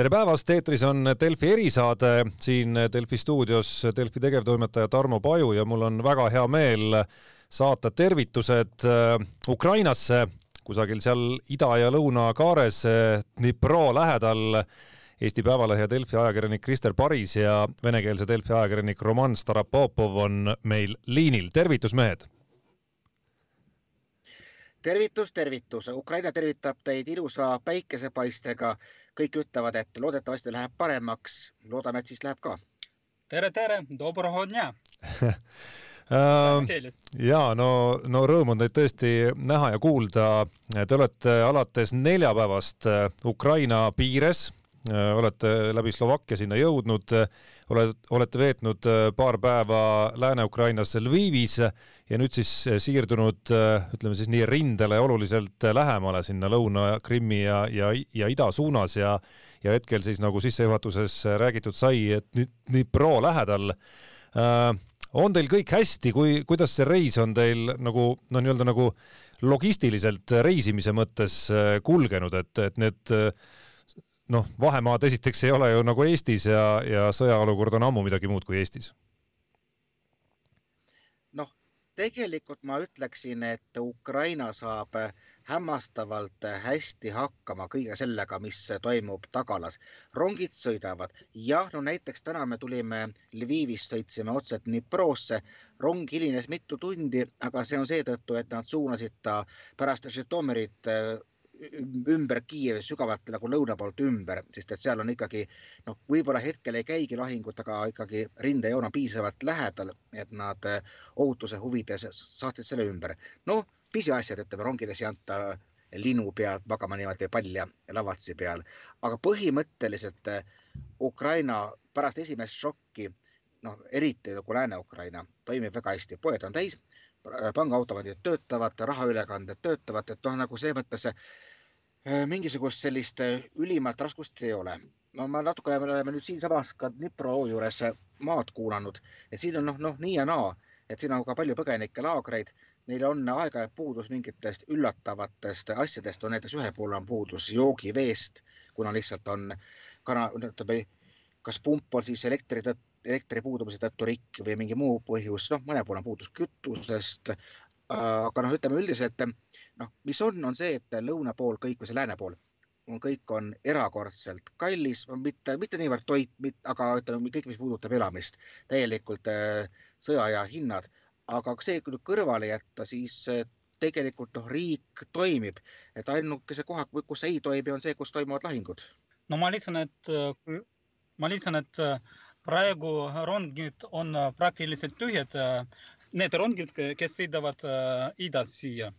tere päevast, eetris on Delfi erisaade siin Delfi stuudios Delfi tegevtoimetaja Tarmo Paju ja mul on väga hea meel saata tervitused äh, Ukrainasse, kusagil seal ida ja lõuna kaares Dnipro lähedal. Eesti Päevalehe Delfi ajakirjanik Krister Paris ja venekeelse Delfi ajakirjanik Roman Starapopov on meil liinil. tervitus, mehed tervitus, tervitus, Ukraina tervitab teid ilusa päikesepaistega. kõik ütlevad, et loodetavasti läheb paremaks, loodame, et siis läheb ka. tere, tere, dobroho dnja äh, ja no, no rõõm on teid tõesti näha ja kuulda. Te olete alates neljapäevast äh, Ukraina piires olete läbi Slovakkia sinna jõudnud, olete veetnud äh, paar päeva Lääne-Ukrainas Lvivis ja nüüd siis äh, siirdunud, ütleme siis nii rindele oluliselt lähemale sinna Lõuna-Krimmi ja, ja, ja ida suunas ja ja hetkel siis nagu sissejuhatuses räägitud sai, et Dnipro lähedal äh, on teil kõik hästi, kui, kuidas see reis on teil nagu no nii-öelda nagu logistiliselt reisimise mõttes kulgenud, et, et need noh, vahemaad esiteks ei ole ju nagu Eestis ja, ja sõjaolukord on ammu midagi muud kui Eestis. noh, tegelikult ma ütleksin, et Ukraina saab hämmastavalt hästi hakkama kõige sellega, mis toimub tagalas. rongid sõidavad, jah, no näiteks täna me tulime Lvivist, sõitsime otse Dniprosse, rong hilines mitu tundi, aga see on seetõttu, et nad suunasid ta pärast Žitomirit ümber Kiievi sügavalt nagu lõuna poolt ümber, sest et seal on ikkagi noh, võib-olla hetkel ei käigi lahingut, aga ikkagi rindejoon on piisavalt lähedal, et nad eh, ohutuse huvides saatsid selle ümber. noh, pisiasjad, ütleme rongides ei anta linu peal magama niimoodi palja lavatsi peal, aga põhimõtteliselt eh, Ukraina pärast esimest šokki, noh, eriti nagu Lääne-Ukraina toimib väga hästi, poed on täis pangaautomaadid töötavad, rahaülekanded töötavad, et noh, nagu selles mõttes Äh, mingisugust sellist äh, ülimat raskust ei ole. no ma natukene, me oleme nüüd siinsamas ka Dnipro juures äh, maad kuulanud, et siin on noh, noh nii ja naa, et siin on ka palju põgenikelaagreid. Neil on aeg-ajalt puudus mingitest üllatavatest asjadest, on näiteks ühel pool on puudus joogiveest, kuna lihtsalt on kana-, ütleme, kas pump on siis elektri tõttu elektri puudumise tõttu rikk või mingi muu põhjus, noh, mõnel pool on puudus kütusest, aga noh, ütleme üldiselt noh, mis on, on see, et lõuna pool kõik või see lääne pool on, kõik on erakordselt kallis, mitte, mitte niivõrd toit, aga ütleme kõik, mis puudutab elamist, täielikult äh, sõjaaja hinnad, aga see kui kõrvale jätta, siis äh, tegelikult noh, riik toimib, et ainukese koha, kus ei toimi, on see, kus toimuvad lahingud. no ma lisan, et ma lisan, et praegu rongid on praktiliselt tühjad. Need rongid, kes sõidavad idast siia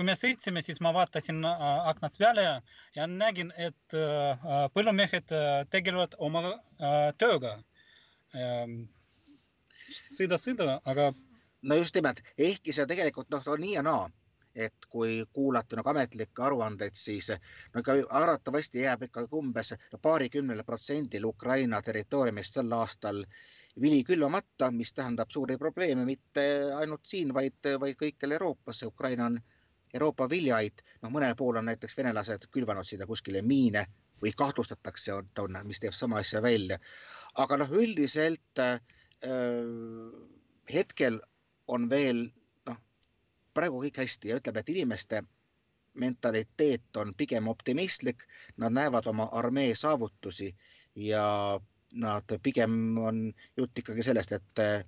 kui me sõitsime, siis ma vaatasin aknast välja ja nägin, et põllumehed tegelevad oma tööga. sõida, sõida, aga. no just nimelt, ehkki see tegelikult noh, on nii ja naa, et kui kuulata nagu ametlikke aruandeid, siis no ikka arvatavasti jääb ikkagi umbes paarikümnele protsendile Ukraina territooriumist sel aastal vili külvamata, mis tähendab suuri probleeme mitte ainult siin, vaid, vaid kõikjal Euroopas. Ukraina on Euroopa viljaait, noh, mõnel pool on näiteks venelased külvanud sinna kuskile miine või kahtlustatakse, on, mis teeb sama asja välja. aga noh, üldiselt äh, hetkel on veel praegu kõik hästi ja ütleb, et inimeste mentaliteet on pigem optimistlik, nad näevad oma armee saavutusi ja nad pigem on jutt ikkagi sellest, et eh,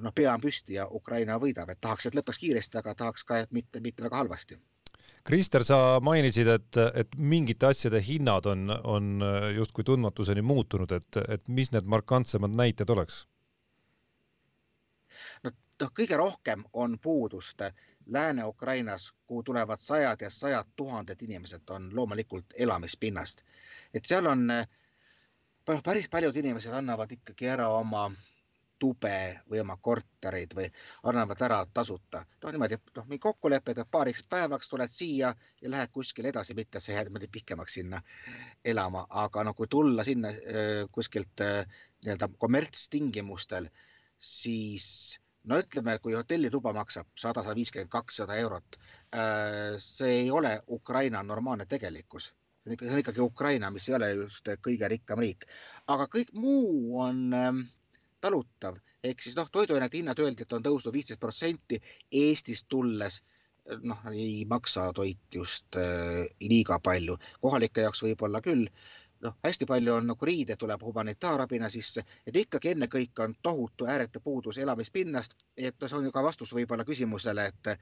noh, pea on püsti ja Ukraina võidab, et tahaks, et lõpeks kiiresti, aga tahaks ka, et mitte, mitte väga halvasti. Krister, sa mainisid, et, et mingite asjade hinnad on, on justkui tundmatuseni muutunud, et, et mis need markantsemad näited oleks? no noh, kõige rohkem on puudust Lääne-Ukrainas, kuhu tulevad sajad ja sajad tuhanded inimesed, on loomulikult elamispinnast. et seal on äh, päris paljud inimesed annavad ikkagi ära oma tube või oma kortereid või annavad ära tasuta. noh, niimoodi, noh, mingi kokkulepe, et paariks päevaks tuled siia ja lähed kuskile edasi, mitte sa jääd niimoodi pikemaks sinna elama, aga noh, kui tulla sinna äh, kuskilt äh, nii-öelda kommertstingimustel, siis no ütleme, kui hotellituba maksab sada, sada viiskümmend, kakssada eurot, äh, see ei ole Ukraina normaalne tegelikkus. See on ikka, see on ikkagi Ukraina, mis ei ole just kõige rikkam riik, aga kõik muu on ähm, talutav, ehk siis noh, toiduainete hinnad öeldi, et on tõusnud viisteist protsenti, Eestist tulles. Noh, ei maksa toit just äh, liiga palju, kohalike jaoks võib-olla küll noh, hästi palju on nagu riide tuleb humanitaarabina sisse, et ikkagi ennekõike on tohutu ääretu puudus elamispinnast, et no see on ju ka vastus võib-olla küsimusele, et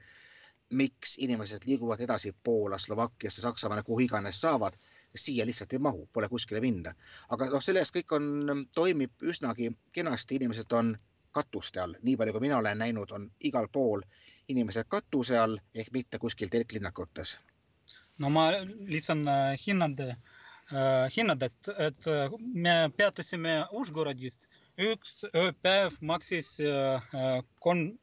miks inimesed liiguvad edasi Poola, Slovakkiasse, Saksamaale, kuhu iganes saavad, siia lihtsalt ei mahu, pole kuskile minna. aga noh, sellest kõik on, toimib üsnagi kenasti, inimesed on katuste all, nii palju kui mina olen näinud, on igal pool inimesed katuse all ehk mitte kuskil telklinnakutes. no ma lisan äh, hinnade äh,, hinnadest, et äh, me peatusime Užgorodist, üks ööpäev maksis äh, kolm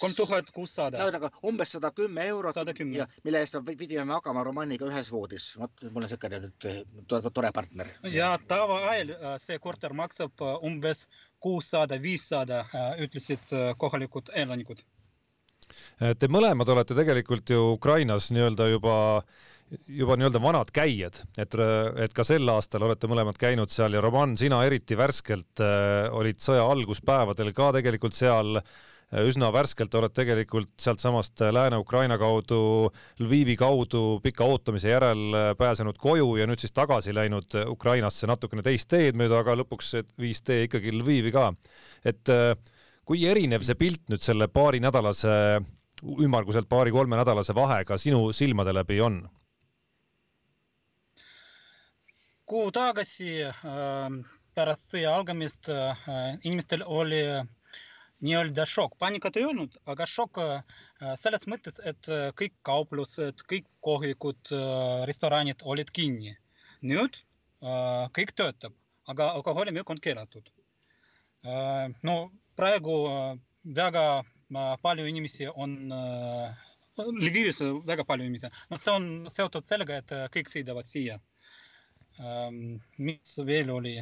kolm tuhat kuussada. ühesõnaga umbes sada kümme eurot ja mille eest me pidime magama Romaniga ühes voodis. vot mul on siukene nüüd tore partner. ja tavaajal see korter maksab umbes kuussada, viissada, ütlesid kohalikud elanikud Te mõlemad olete tegelikult ju Ukrainas nii-öelda juba juba nii-öelda vanad käijad, et, et ka sel aastal olete mõlemad käinud seal ja Roman, sina eriti värskelt äh, olid sõja alguspäevadel ka tegelikult seal äh, üsna värskelt oled tegelikult sealtsamast Lääne-Ukraina kaudu, Lvivi kaudu pika ootamise järel äh, pääsenud koju ja nüüd siis tagasi läinud Ukrainasse natukene teist teed mööda, aga lõpuks viis tee ikkagi Lvivi ka. et äh, kui erinev see pilt nüüd selle paarinädalase, ümmarguselt paari-kolmenädalase vahega sinu silmade läbi on? Kuu tagasi pärast sõja algamist inimestel oli nii-öelda šokk, paanikat ei olnud, aga šokk selles mõttes, et kõik kauplused, kõik kohvikud, restoranid olid kinni. nüüd kõik töötab, aga alkoholimüük on keelatud. no praegu väga palju inimesi on Lvivis väga palju inimesi, noh, see on seotud sellega, et kõik sõidavad siia. Mis veel oli?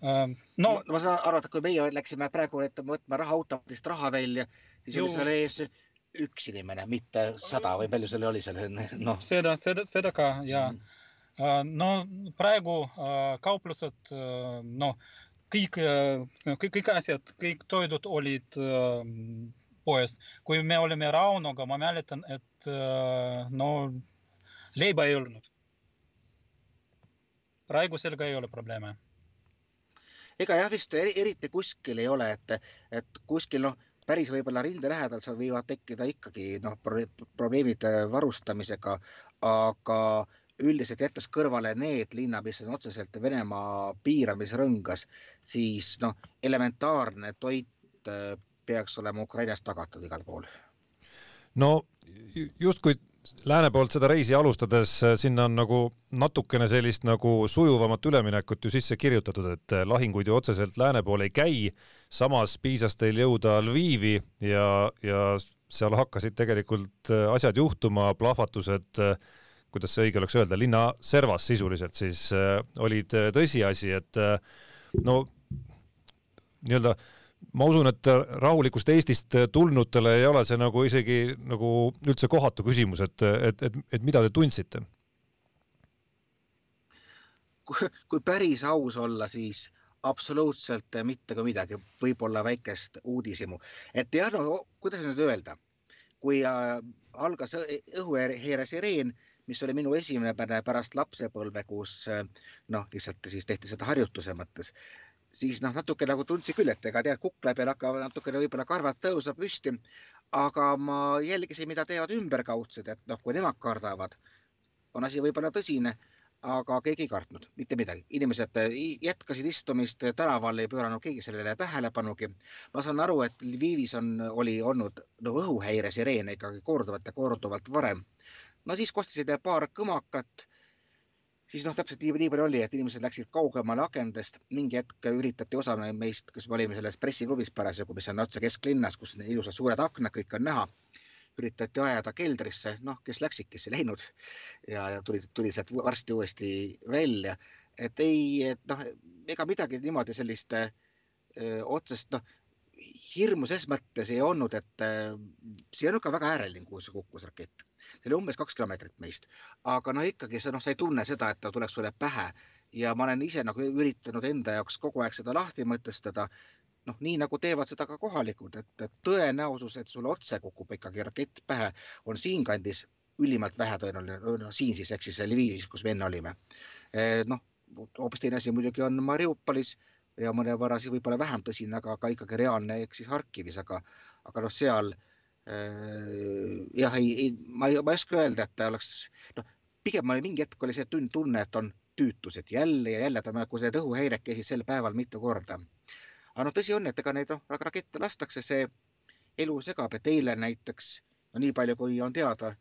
no ma saan aru, et kui meie läksime praegu võtma raha automatist raha välja, siis oli seal ees üks inimene, mitte sada või palju seal oli seal, noh. seda, seda, seda ka ja mm. no praegu kauplused, noh, kõik, kõik, kõik asjad, kõik toidud olid poes. kui me olime Raunoga, ma mäletan, et no leiba ei olnud. Praegu sellega ei ole probleeme. ega jah, vist eriti kuskil ei ole, et, et kuskil noh, päris võib-olla rinde lähedal seal võivad tekkida ikkagi noh, probleemid varustamisega, aga üldiselt jättes kõrvale need linnad, mis on otseselt Venemaa piiramisrõngas, siis noh, elementaarne toit äh, peaks olema Ukrainas tagatud igal pool. no justkui lääne poolt seda reisi alustades äh, sinna on nagu natukene sellist nagu sujuvamat üleminekut ju sisse kirjutatud, et äh, lahinguid ju otseselt lääne poole ei käi. samas piisas teil jõuda Lvivi ja, ja seal hakkasid tegelikult asjad juhtuma, plahvatused äh, kuidas see õige oleks öelda, linna servas sisuliselt siis äh, olid äh, tõsiasi, et äh, no nii-öelda ma usun, et rahulikust Eestist tulnutele ei ole see nagu isegi nagu üldse kohatu küsimus, et, et, et, et mida te tundsite? kui päris aus olla, siis absoluutselt mitte ka midagi, võib-olla väikest uudishimu, et jah, no kuidas nüüd öelda, kui äh, algas õhuheere sireen mis oli minu esimene pärast lapsepõlve, kus noh, lihtsalt siis tehti seda harjutuse mõttes, siis noh, natuke nagu tundsin küll, et ega tead, kukla peal hakkavad natukene võib-olla karvad tõusma püsti. aga ma jälgisin, mida teevad ümberkaudsed, et noh, kui nemad kardavad, on asi võib-olla tõsine, aga keegi ei kartnud mitte midagi. inimesed jätkasid istumist tänaval, ei pööranud keegi sellele tähelepanugi. ma saan aru, et Lvivis on, oli olnud no, õhuhäire sireene ikkagi korduvalt ja korduvalt varem no siis kostisid paar kõmakat. Siis noh, täpselt nii, nii palju oli, et inimesed läksid kaugemale akendest, mingi hetk üritati osa meist, kes me olime selles pressiklubis parasjagu, mis on otse kesklinnas, kus on ilusad suured aknad, kõik on näha üritati ajada keldrisse, noh, kes läksid, kes ei läinud ja, ja tulid, tulid sealt varsti uuesti välja. et ei, et noh, ega midagi niimoodi sellist öö, otsest, noh, hirmu ses mõttes ei olnud, et äh, see on ikka väga ääreline, kuhu see kukkus rakett. See oli umbes kaks kilomeetrit meist, aga no ikkagi sa noh, sa ei tunne seda, et ta tuleks sulle pähe ja ma olen ise nagu üritanud enda jaoks kogu aeg seda lahti mõtestada. noh, nii nagu teevad seda ka kohalikud, et tõenäosus, et sulle otse kukub ikkagi rakett pähe, on siinkandis ülimalt vähetõenäoline, no siin siis ehk siis Lvivis, kus me enne olime. Eh, noh, hoopis teine asi muidugi on Mariupolis ja mõnevõrra siis võib-olla vähem tõsine, aga ka ikkagi reaalne ehk siis Harkivis, aga, aga noh, seal jah, ei, ei, ma ei, ma ei oska öelda, et ta oleks, noh, pigem oli mingi hetk oli see tunne, et on tüütus, et jälle ja jälle ta nagu see õhuhäirekesi sel päeval mitu korda. aga noh, tõsi on, et ega neid noh, rakette lastakse, see elu segab, et eile näiteks, no nii palju, kui on teada,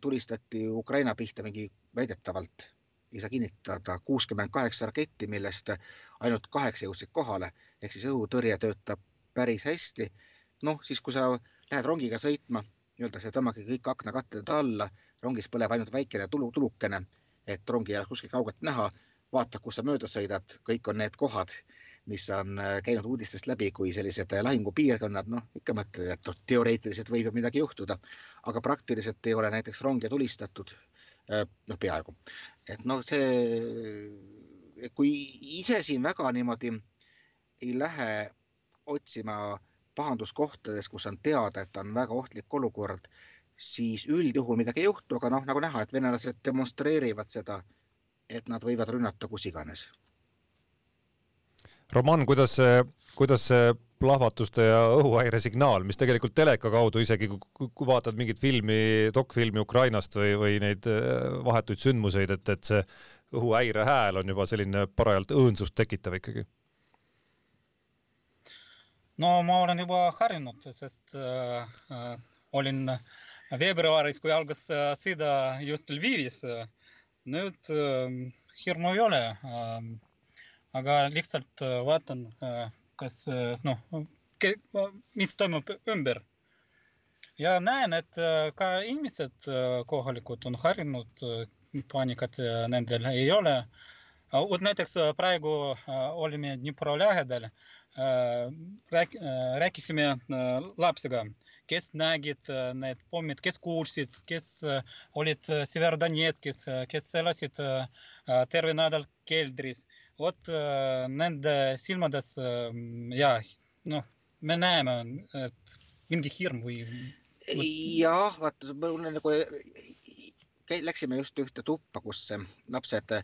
tulistati Ukraina pihta mingi väidetavalt, ei saa kinnitada, kuuskümmend kaheksa raketti, millest ainult kaheksa jõudsid kohale, ehk siis õhutõrje töötab päris hästi. Noh, siis kui sa lähed rongiga sõitma, öeldakse, tõmmake kõik aknakatted alla, rongis põleb ainult väikene tulu, tulukene et rongi ei oleks kuskilt kaugelt näha. vaata, kus sa mööda sõidad, kõik on need kohad, mis on äh, käinud uudistest läbi kui sellised äh, lahingupiirkonnad, noh ikka mõtled, et noh, teoreetiliselt võib ju midagi juhtuda, aga praktiliselt ei ole näiteks ronge tulistatud. Äh, noh, peaaegu, et noh, see, kui ise siin väga niimoodi ei lähe otsima pahanduskohtades, kus on teada, et on väga ohtlik olukord siis üldjuhul midagi ei juhtu, aga noh, nagu näha, et venelased demonstreerivad seda, et nad võivad rünnata kus iganes. Roman, kuidas kuidas see plahvatuste ja õhuhäire signaal, mis tegelikult teleka kaudu isegi kui vaatad mingit filmi, dokfilmi Ukrainast või, või neid äh, vahetuid sündmuseid, et, et see õhuhäire hääl on juba selline parajalt õõnsust tekitav ikkagi? No ma olen juba harjunud, sest äh, äh olin äh, veebruaris, kui algas sõda just Lvivis. nüüd hirmu ei ole. aga lihtsalt vaatan, kas noh, mis toimub ümber. ja näen, et ka inimesed kohalikud on harjunud, paanikat nendel ei ole. vot näiteks praegu olime Dnipro lähedal, rääk-, rääkisime lapsega kes nägid äh, need pommid, kes kuulsid, kes äh, olid äh, Severodonetskis, kes elasid terve nädal keldris. vot nende silmades ja noh, me näeme, et mingi hirm või. jah, vaata, mul on nagu, läksime just ühte tuppa, kus lapsed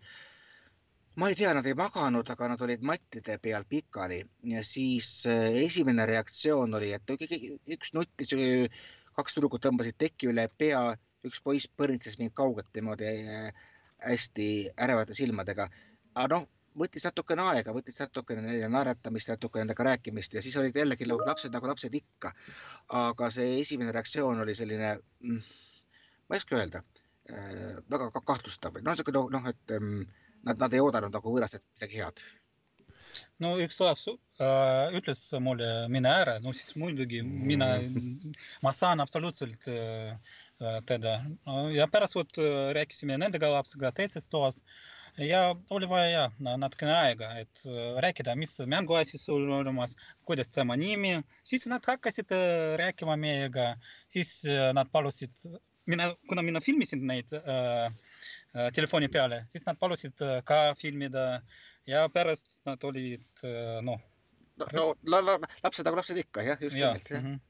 ma ei tea, nad ei maganud, aga nad olid mattide peal pikali ja siis äh, esimene reaktsioon oli, et üks nuttis, kaks tüdrukut tõmbasid teki üle pea, üks poiss põrnitses mind kaugelt niimoodi äh, hästi ärevate silmadega. aga noh, võttis natukene aega, võttis natukene neile naeratamist, natukene nendega rääkimist ja siis olid jällegi lapsed nagu lapsed ikka. aga see esimene reaktsioon oli selline, mm, ma ei oska öelda, äh, väga kahtlustav, noh, niisugune noh, et mm, nad, nad ei oodanud nagu võõrastelt midagi head. no üks laps äh, ütles mulle, mine ära, no siis muidugi mina, ma saan absoluutselt äh, teda. Ja pärast vot äh, rääkisime nendega lapsega teises toas. Ja oli vaja ja natukene aega, et äh, rääkida, mis mänguasi sul olemas, kuidas tema nimi, siis nad hakkasid äh, rääkima meiega, siis nad palusid, mina, kuna mina filmisin neid Äh, telefoni peale, siis nad palusid äh, ka filmida ja pärast nad olid äh, noh. no la, la, lapsed nagu lapsed ikka jah, just nimelt jah mm. -hmm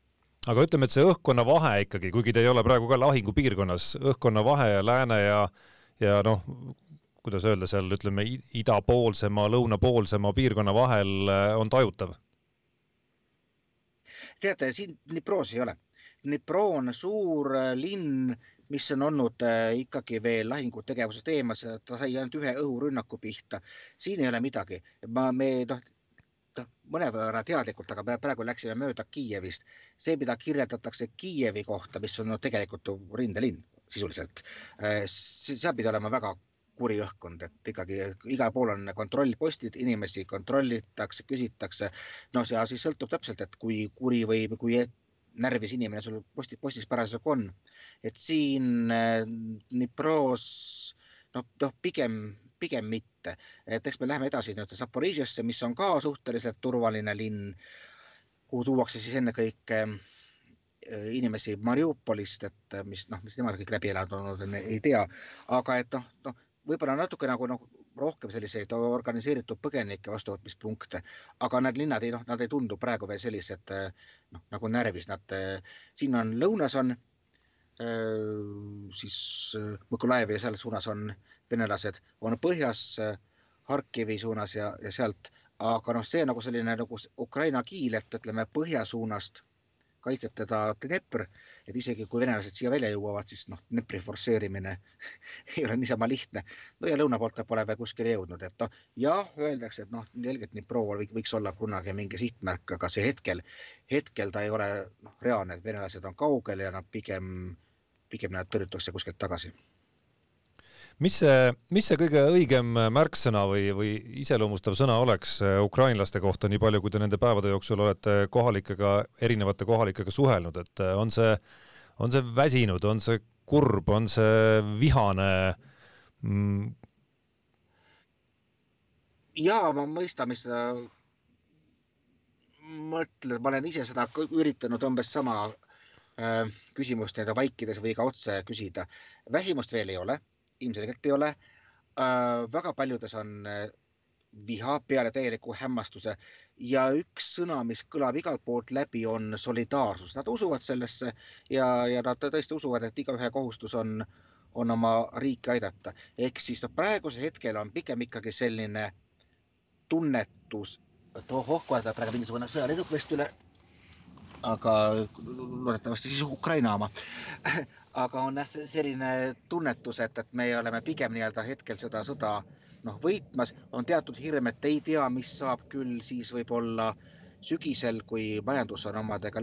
aga ütleme, et see õhkkonna vahe ikkagi, kuigi te ei ole praegu ka lahingupiirkonnas, õhkkonna vahe ja lääne ja, ja noh, kuidas öelda seal, ütleme idapoolsema, lõunapoolsema piirkonna vahel on tajutav? teate, siin Dnipros ei ole. Dnipro on suur linn mis on olnud äh, ikkagi veel lahingutegevusest eemas, ta sai ainult ühe õhurünnaku pihta. siin ei ole midagi, ma, me noh, mõnevõrra teadlikult, aga praegu läksime mööda Kiievist. see, mida kirjeldatakse Kiievi kohta, mis on no, tegelikult rindelinn sisuliselt, äh, seal pidi olema väga kuri õhkkond, et ikkagi igal pool on kontrollpostid, inimesi kontrollitakse, küsitakse. no see asi sõltub täpselt, et kui kuri või kui närvis inimene sul posti, postis parasjagu on. et siin äh, Dnipros noh, noh pigem, pigem mitte, et eks me läheme edasi nii-öelda Zaporižžjasse, mis on ka suhteliselt turvaline linn. kuhu tuuakse siis ennekõike inimesi Mariupolist, et mis noh, mis nemad kõik läbi elanud on, ei tea, aga et noh, noh, võib-olla natuke nagu noh, rohkem selliseid organiseeritud põgenike vastuvõtmispunkte, aga need linnad ei noh, nad ei tundu praegu veel sellised noh, nagu närvis, nad siin on lõunas on siis Mõkolaevi ja selles suunas on venelased, on põhjas Harkivi suunas ja, ja sealt, aga noh, see nagu selline nagu Ukraina kiil, et ütleme põhja suunast kaitseb teda Dnepr, et isegi kui venelased siia välja jõuavad, siis noh, Dnepri forsseerimine ei ole niisama lihtne. no ja lõuna poolt ta pole veel kuskile jõudnud, et noh, jah, öeldakse, et noh, selgelt Dnipro võiks olla kunagi mingi sihtmärk, aga see hetkel, hetkel ta ei ole noh, reaalne, et venelased on kaugel ja nad pigem, pigem nad tõrjutakse kuskilt tagasi mis see, mis see kõige õigem märksõna või, või iseloomustav sõna oleks äh, ukrainlaste kohta, nii palju kui te nende päevade jooksul olete kohalikega, erinevate kohalikega suhelnud, et äh, on see, on see väsinud, on see kurb, on see vihane mm.? ja ma mõistan, mis sa mõtled, ma olen ise seda üritanud umbes sama äh, küsimust nii-öelda vaikides või ka otse küsida. väsimust veel ei ole ilmselgelt ei ole äh,. väga paljudes on äh, viha peale täieliku hämmastuse ja üks sõna, mis kõlab igalt poolt läbi, on solidaarsus. Nad usuvad sellesse ja, ja nad tõesti usuvad, et igaühe kohustus on, on oma riiki aidata. ehk siis no praegusel hetkel on pigem ikkagi selline tunnetus, et ohoh, kohe tuleb praegu mingisugune sõjalennuk vist üle. aga loodetavasti siis Ukraina oma aga on jah selline tunnetus, et, et me oleme pigem nii-öelda hetkel seda sõda noh, võitmas, on teatud hirm, et ei tea, mis saab küll siis võib-olla sügisel, kui majandus on omadega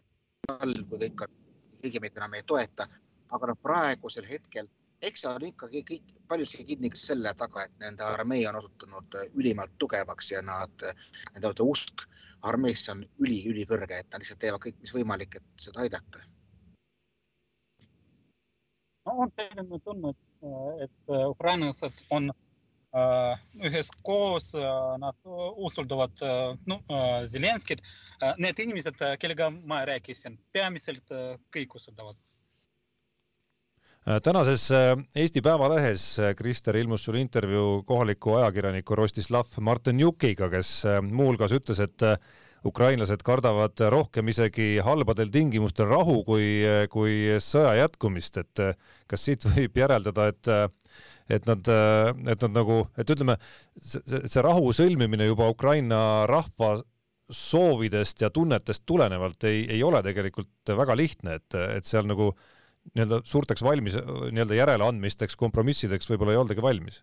all, kui kõik on, keegi meid enam ei toeta. aga noh, praegusel hetkel, eks see on ikkagi kõik paljuski kinni selle taga, et nende armee on osutunud ülimalt tugevaks ja nad, nende usk armeesse on üli-ülikõrge, et nad lihtsalt teevad kõik, mis võimalik, et seda aidata no selline tunne, et ukrainlased on äh, üheskoos äh,, nad usaldavad äh, no, äh, Zelenskit äh,. Need inimesed, kellega ma rääkisin, peamiselt äh, kõik usaldavad tänases Eesti Päevalehes, Krister, ilmus sul intervjuu kohaliku ajakirjaniku Rostislav Martenjukiga, kes muuhulgas ütles, et ukrainlased kardavad rohkem isegi halbadel tingimustel rahu kui, kui sõja jätkumist, et kas siit võib järeldada, et et nad, et nad nagu, et ütleme, see, see rahu sõlmimine juba Ukraina rahva soovidest ja tunnetest tulenevalt ei, ei ole tegelikult väga lihtne, et, et seal nagu nii-öelda suurteks valmis, nii-öelda järeleandmisteks, kompromissideks võib-olla ei oldagi valmis?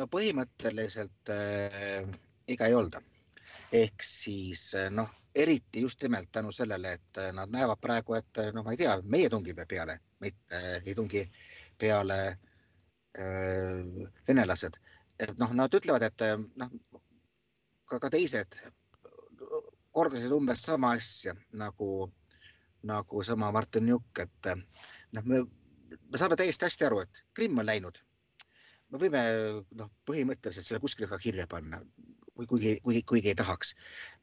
no põhimõtteliselt äh, ega ei olda ehk siis eh, noh, eriti just nimelt tänu sellele, et eh, nad näevad praegu, et eh, noh, ma ei tea, meie tungime peale, mitte ei tungi peale äh, venelased. noh, nad ütlevad, et noh, ka, ka teised kordasid umbes sama asja nagu, nagu sama Martin Juk, et noh, me, me saame täiesti hästi aru, et Krimm on läinud. me võime noh, põhimõtteliselt selle kuskile ka kirja panna kui, kuigi, kuigi, kuigi ei tahaks.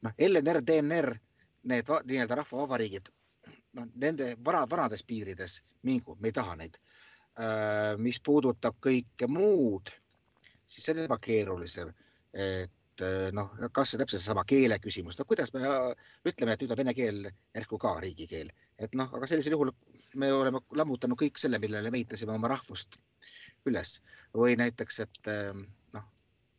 noh, LNR, DNR, need nii-öelda rahvavabariigid, noh, nende vana, vanades piirides mingu, me ei taha neid. Äh, mis puudutab kõike muud, siis see on juba keerulisem. et äh, noh, kas see täpselt seesama keele küsimus, no kuidas me ütleme, et nüüd on vene keel järsku ka riigikeel, et noh, aga sellisel juhul me oleme lammutanud kõik selle, millele me ehitasime oma rahvust üles või näiteks, et äh,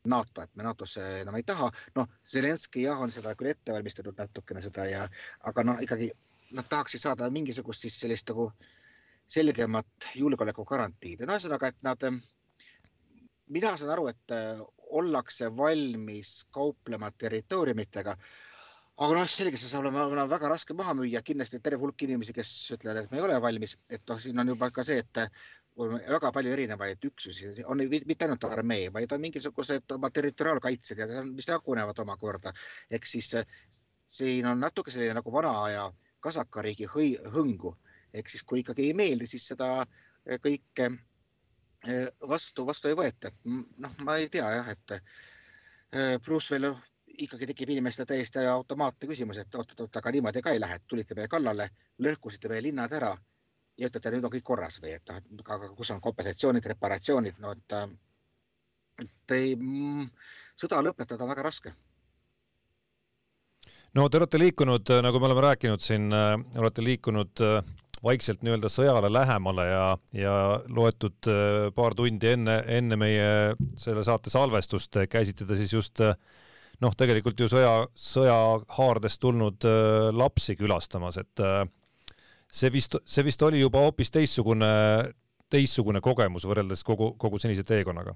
NATO, et me NATO-sse enam ei taha. noh, Zelenskõi jah, on seda küll ette valmistatud natukene seda ja, aga noh, ikkagi nad tahaksid saada mingisugust siis sellist nagu selgemat julgeolekugarantiid. no ühesõnaga, et nad, mina saan aru, et äh, ollakse valmis kauplema territooriumitega aga noh, selge, see saab olema väga raske maha müüa, kindlasti terve hulk inimesi, kes ütlevad, et me ei ole valmis, et noh, siin on juba ka see, et väga palju erinevaid üksusi, on mitte ainult armee, vaid on mingisugused oma territoriaalkaitsed ja mis jagunevad omakorda. ehk siis siin on natuke selline nagu vana aja kasakariigi hõngu, ehk siis kui ikkagi ei meeldi, siis seda kõike vastu, vastu ei võeta. noh, ma ei tea jah, et pluss veel ikkagi tekib inimestel täiesti automaatne küsimus, et oot-oot, aga niimoodi ka ei lähe, tulite meie kallale, lõhkusite meie linnad ära ja ütlete, nüüd on kõik korras või et noh, aga kus on kompensatsioonid, reparatsioonid, no et, et ei, mm, sõda lõpetada on väga raske. No te olete liikunud, nagu me oleme rääkinud siin, olete liikunud vaikselt nii-öelda sõjale lähemale ja, ja loetud paar tundi enne, enne meie selle saate salvestust käisite te siis just noh, tegelikult ju sõja, sõjahaardest tulnud lapsi külastamas, et see vist, see vist oli juba hoopis teistsugune, teistsugune kogemus võrreldes kogu, kogu senise teekonnaga.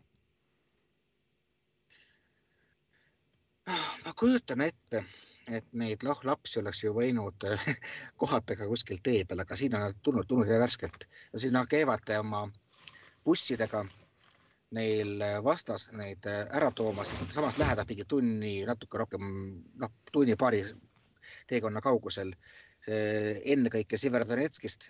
ma kujutan ette, et neid lapsi oleks ju võinud kohata ka kuskil tee peal, aga siin on nad tulnud, tulnud värskelt siin nad käivad oma bussidega neil vastas neid ära toomas, samas lähedal mingi tunni, natuke rohkem, noh, tunni-paari teekonna kaugusel ennekõike Severodonetskist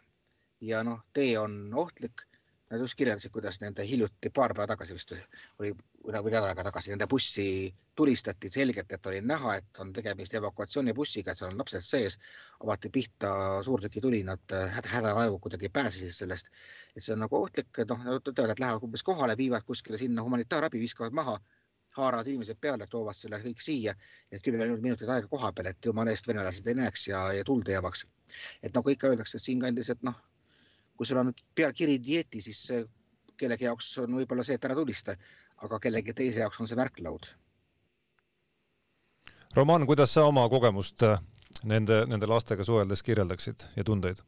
ja noh, tee on ohtlik. Nad just kirjeldasid, kuidas nende hiljuti paar päeva tagasi vist või, või nädal aega tagasi nende bussi tulistati selgelt, et oli näha, et on tegemist evakuatsioonibussiga, et seal on lapsed sees. avati pihta suurtükituli, nad häda, hädavaevu kuidagi pääsesid sellest. et see on nagu ohtlik, noh, nad ütlevad, et lähevad umbes kohale, viivad kuskile sinna humanitaarabi, viskavad maha haaravad inimesed peale, toovad selle kõik siia, et kümme minutit aega koha peal, et jumala eest venelased ei näeks ja, ja tuld ei avaks. et nagu ikka öeldakse siinkandis, et noh, kui sul on nüüd peal kiri dieeti, siis kellegi jaoks on võib-olla see, et ära tulista, aga kellegi teise jaoks on see märklaud. Roman, kuidas sa oma kogemust äh, nende, nende lastega suheldes kirjeldaksid ja tundeid?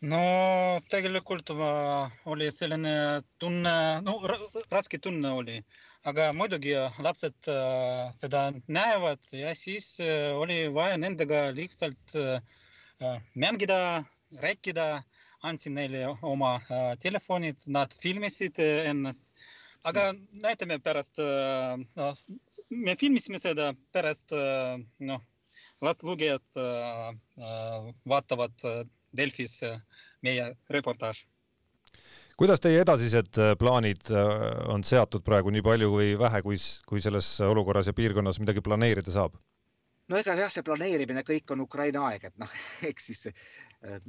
No tegelikult oli selline tunne, no raske tunne oli. Aga muidugi lapsed äh, seda näevad ja siis äh, oli vaja nendega lihtsalt äh, mängida, rääkida, andsin neile oma telefonid, nad filmisid ennast. aga näitame pärast, me filmisime seda pärast, noh, las lugejad vaatavad Delfis meie reportaaž kuidas teie edasised äh, plaanid äh, on seatud praegu nii palju või vähe, kui, kui selles olukorras ja piirkonnas midagi planeerida saab? no ega jah, see planeerimine kõik on Ukraina aeg, et noh, eks siis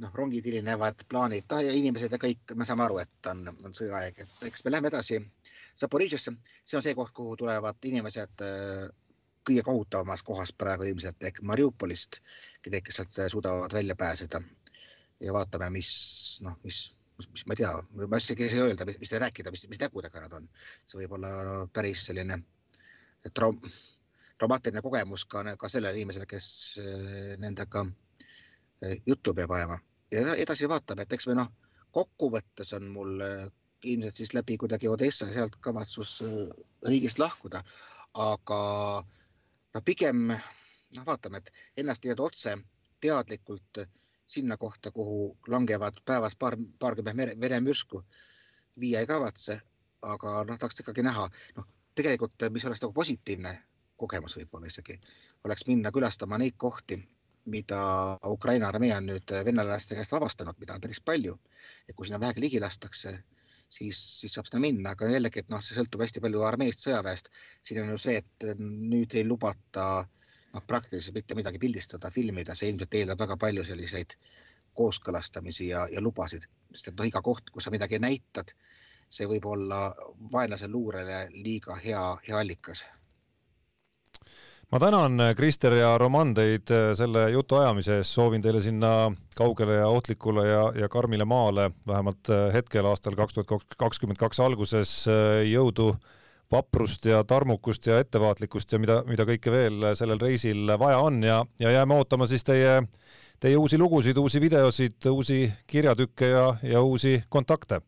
noh, rongid hilinevad, plaanid ja inimesed ja kõik, me saame aru, et on, on sõjaaeg, et eks me läheme edasi Zaporižžesse, see on see koht, kuhu tulevad inimesed äh, kõige kohutavamas kohas praegu ilmselt ehk Mariupolist, kes sealt suudavad välja pääseda. Ja vaatame, mis noh, mis mis ma ei tea, ma isegi ei saa öelda, mis, mis rääkida, mis, mis nägudega nad on. see võib olla no, päris selline traum, traumaatiline kogemus ka, ka sellele inimesele, kes eh, nendega eh, juttu peab ajama ja edasi vaatame, et eks me noh, kokkuvõttes on mul eh, ilmselt siis läbi kuidagi Odessa sealt kavatsus riigist lahkuda, aga no pigem noh, vaatame, et ennast nii-öelda otse teadlikult äh, sinna kohta, kuhu langevad päevas paar, paarkümmend veremürsku, viia ei kavatse, aga noh, tahaks ikkagi näha, noh, tegelikult, mis oleks nagu positiivne kogemus võib-olla isegi, oleks minna külastama neid kohti, mida Ukraina armee on nüüd venelaste käest vabastanud, mida on päris palju. et kui sinna vähegi ligi lastakse, siis, siis saab sinna minna, aga jällegi, et noh, see sõltub hästi palju armeest, sõjaväest. siin on ju see, et nüüd ei lubata äh, noh, praktiliselt mitte midagi pildistada, filmida, see ilmselt eeldab väga palju selliseid kooskõlastamisi ja, ja lubasid, sest et noh, iga koht, kus sa midagi näitad, see võib olla vaenlase luurele liiga hea, hea allikas. Ma tänan, Krister ja Roman, teid äh, selle jutuajamise eest, soovin teile sinna kaugele ja ohtlikule ja, ja karmile maale vähemalt äh, hetkel aastal kaks tuhat kakskümmend kaks alguses äh, jõudu vaprust ja tarmukust ja ettevaatlikkust ja mida, mida kõike veel sellel reisil vaja on ja, ja jääme ootama siis teie, teie uusi lugusid, uusi videosid, uusi kirjatükke ja, ja uusi kontakte